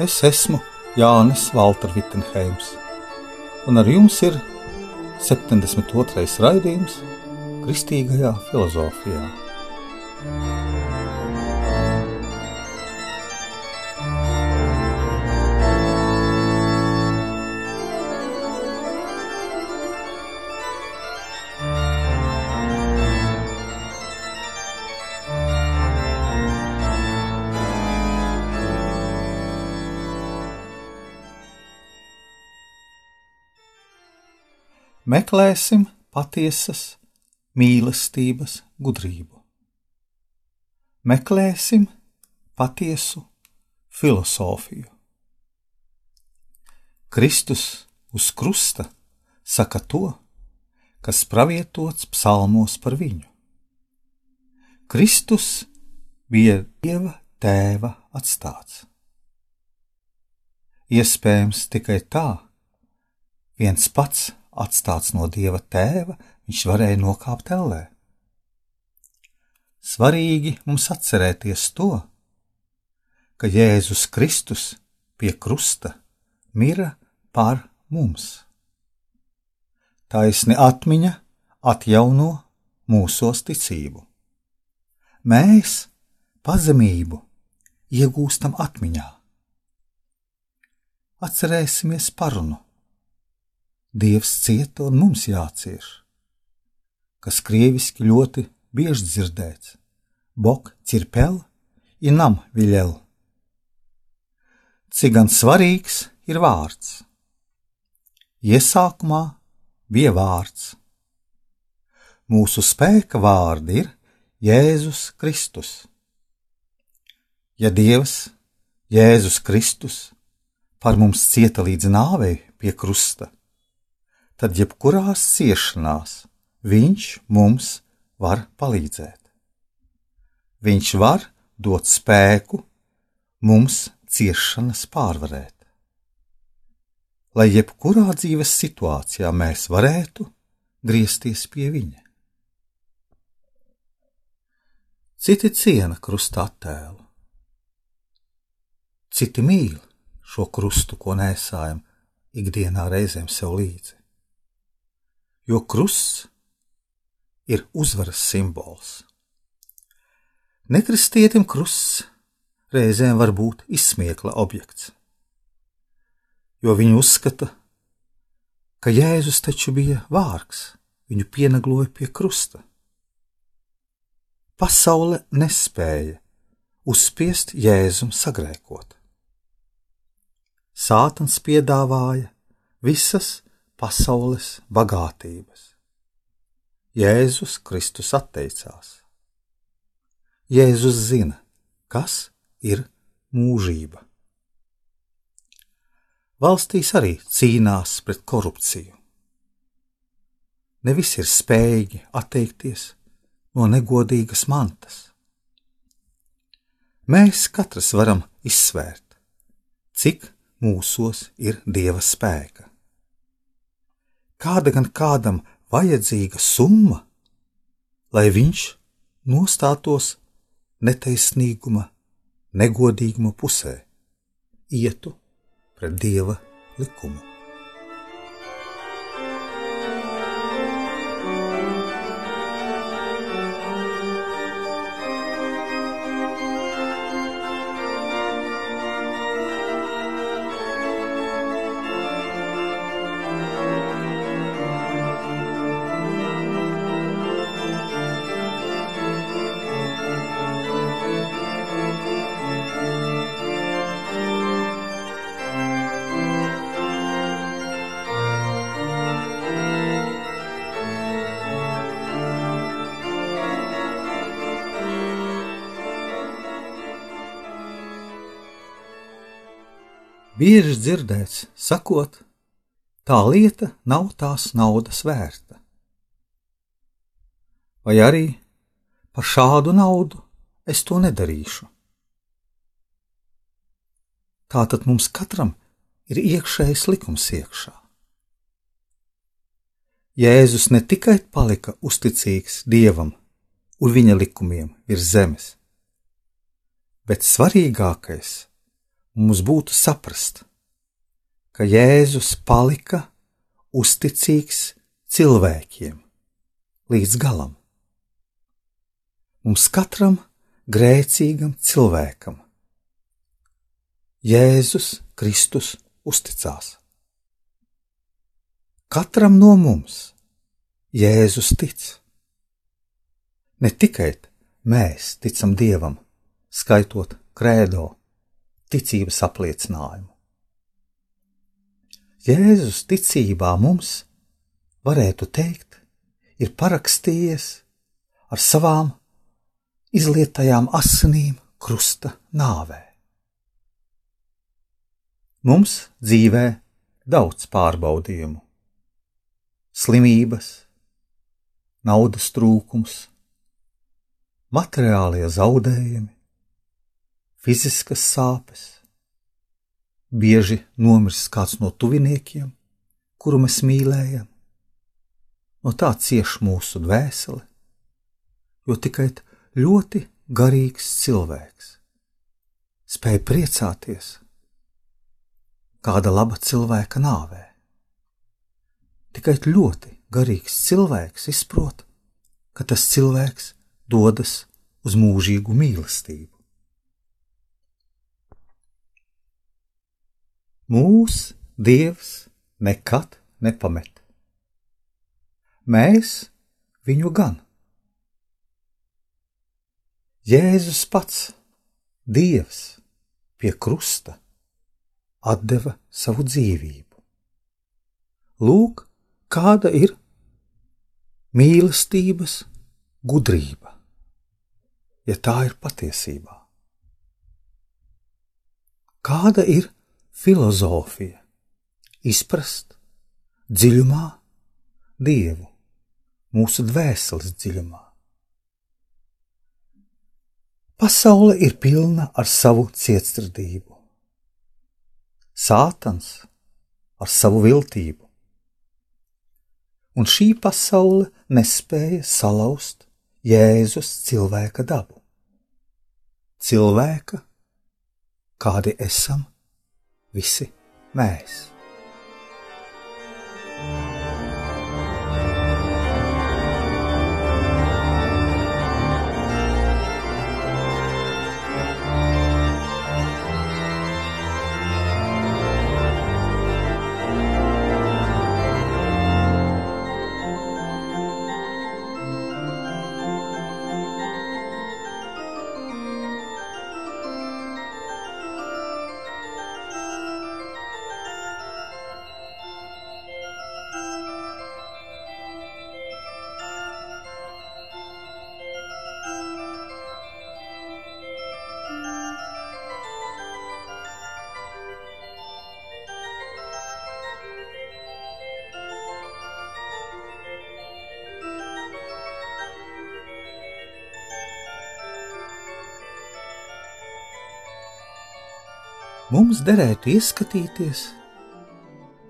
Es esmu Jānis Valter Vitsenheims, un ar jums ir 72. raidījums Kristīgajā filozofijā. Meklēsim patiesas mīlestības gudrību. Meklēsim patiesu filozofiju. Kristus uz krusta saka to, kas pravietots psalmos par viņu. Kristus bija Dieva tēva atstāts. Iespējams, tikai tā viens pats atstāts no dieva tēva, viņš varēja nokāpt ellē. Svarīgi mums atcerēties to, ka Jēzus Kristus pie krusta mira par mums. Taisni atmiņa atjauno mūsos ticību. Mēs pazemību iegūstam atmiņā. Atcerēsimies parunu Dievs cieta un mums jācieš, kas krieviski ļoti bieži dzirdēts - bok cirpel, inam viļel. Cik gan svarīgs ir vārds? Iesākumā bija vārds. Mūsu spēka vārdi ir Jēzus Kristus. Ja Dievs, Jēzus Kristus, par mums cieta līdz nāvei pie krusta, tad jebkurās ciešanās viņš mums var palīdzēt. Viņš var dot spēku mums ciešanas pārvarēt. Lai jebkurā dzīves situācijā mēs varētu griezties pie viņa. Citi ciena krusta attēlu, citi mīl šo krustu, ko nesājam ikdienā reizēm sev līdzi jo krusts ir uzvaras simbols. Nekristietim krusts reizēm var būt izsmiekla objekts, jo viņi uzskata, ka Jēzus taču bija vārgs, viņu pienagloja pie krusta. Pasaule nespēja uzspiest Jēzum sagrēkot. Sātans piedāvāja visas pasaules bagātības. Jēzus Kristus atteicās. Jēzus zina, kas ir mūžība. Valstīs arī cīnās pret korupciju. Ne visi ir spējīgi atteikties no negodīgas mantas. Mēs katrs varam izsvērt, cik mūsos ir dieva spēka kāda gan kādam vajadzīga summa, lai viņš nostātos netaisnīguma, negodīguma pusē, ietu pret dieva likumu. Bieži dzirdēts, sakot, tā lieta nav tās naudas vērta. Vai arī par šādu naudu es to nedarīšu. Tātad mums katram ir iekšējs likums iekšā. Jēzus ne tikai palika uzticīgs Dievam un viņa likumiem virs zemes, bet svarīgākais mums būtu saprast, ka Jēzus palika uzticīgs cilvēkiem līdz galam. Mums katram grēcīgam cilvēkam Jēzus Kristus uzticās. Katram no mums Jēzus tic. Ne tikai mēs ticam Dievam, skaitot krēdo, ticības apliecinājumu. Jēzus ticībā mums, varētu teikt, ir parakstījies ar savām izlietajām asinīm krusta nāvē. Mums dzīvē daudz pārbaudījumu, slimības, naudas trūkums, materiālie zaudējumi, fiziskas sāpes. Bieži nomirst kāds no tuviniekiem, kuru mēs mīlējam. No tā cieš mūsu dvēsele, jo tikai ļoti garīgs cilvēks spēja priecāties kāda laba cilvēka nāvē. Tikai ļoti garīgs cilvēks izprot, ka tas cilvēks dodas uz mūžīgu mīlestību. Mūsu Dievs nekad nepamet. Mēs viņu gan. Jēzus pats, Dievs, pie krusta deva savu dzīvību. Lūk, kāda ir mīlestības gudrība, ja tā ir patiesībā. Kāda ir filozofija? Izprast dziļumā dievu, mūsu dvēseles dziļumā. Pasaule ir pilna ar savu cietsirdību. Sātans ar savu viltību un šī pasaule nespēja salauzt Jēzus cilvēka dabu. Cilvēka, kādi esam visi mēs. Mums derētu ieskatīties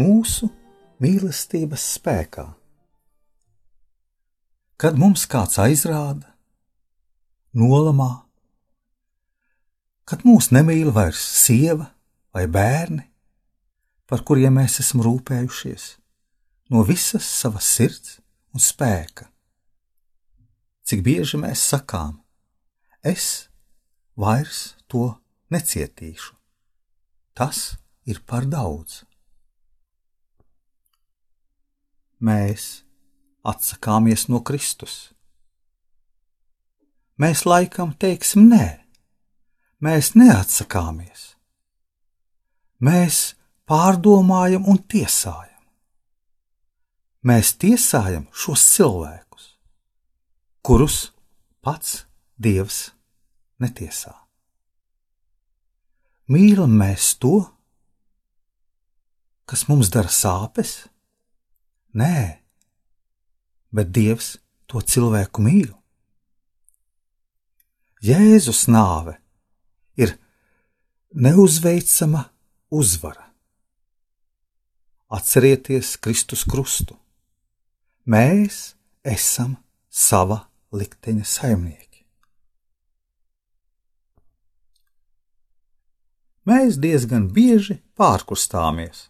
mūsu mīlestības spēkā. Kad mums kāds aizrāda, nolamā, kad mūs nemīl vairs sieva vai bērni, par kuriem mēs esam rūpējušies no visas savas sirds un spēka. Cik bieži mēs sakām, es vairs to necietīšu tas ir par daudz. Mēs atsakāmies no Kristus. Mēs laikam teiksim nē, mēs neatsakāmies. Mēs pārdomājam un tiesājam. Mēs tiesājam šos cilvēkus, kurus pats Dievs netiesā. Mīlam mēs to, kas mums dara sāpes? Nē, bet Dievs to cilvēku mīl. Jēzus nāve ir neuzveicama uzvara. Atcerieties Kristus krustu. Mēs esam sava likteņa saimnieki. Mēs diezgan bieži pārkustāmies.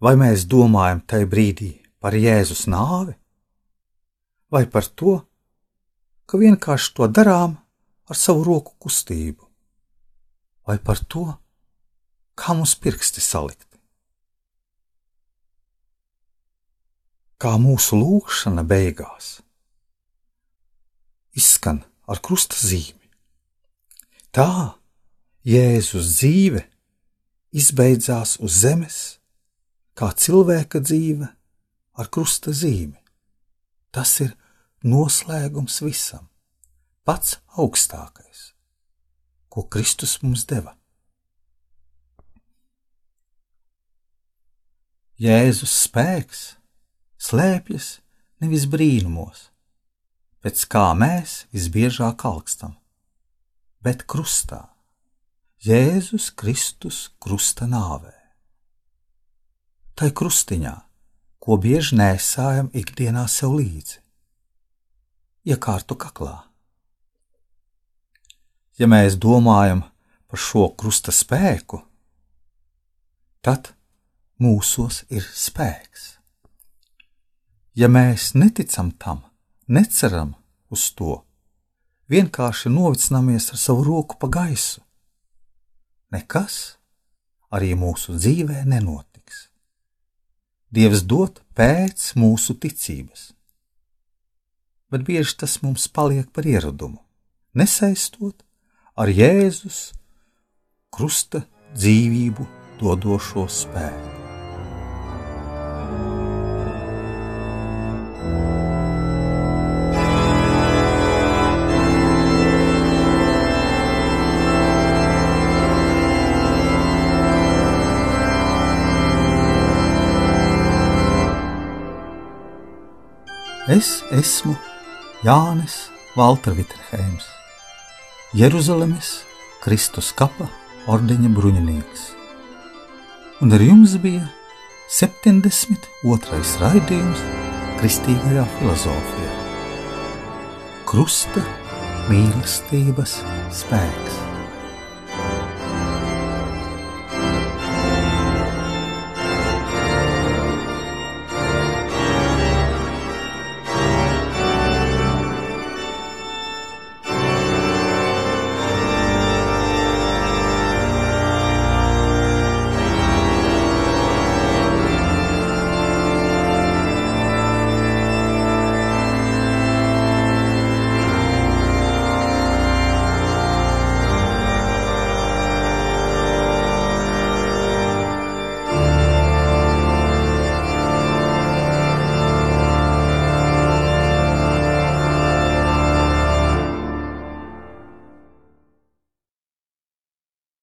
Vai mēs domājam tajā brīdī par Jēzus nāvi, vai par to, ka vienkārši to darām ar savu roku kustību, vai par to, kā mums pirksti salikti. Kā mūsu lūkšana beigās izskan ar krusta zīmi. Tā Jēzus dzīve izbeidzās uz zemes, kā cilvēka dzīve ar krusta zīmi. Tas ir noslēgums visam, pats augstākais, ko Kristus mums deva. Jēzus spēks slēpjas nevis brīnumos, pēc kā mēs visbiežāk alkstam, bet krustā, Jēzus Kristus krusta nāvē. Tai krustiņā ko bieži nesājam ikdienā sev līdzi. Iekārtu kaklā. Ja mēs domājam par šo krusta spēku, tad mūsos ir spēks. Ja mēs neticam tam, neceram uz to, vienkārši novicināmies ar savu roku pa gaisu, nekas arī mūsu dzīvē nenotiek. Dievs dod pēc mūsu ticības. Bet bieži tas mums paliek par ieradumu, nesaistot ar Jēzus krusta dzīvību dodošo spēku. Es esmu Jānis Valtra Vitrheims, Jeruzalemes Kristus kapa ordeņa bruņinieks. Un ar jums bija 72. raidījums Kristīgajā filozofijā. Krusta mīlestības spēks.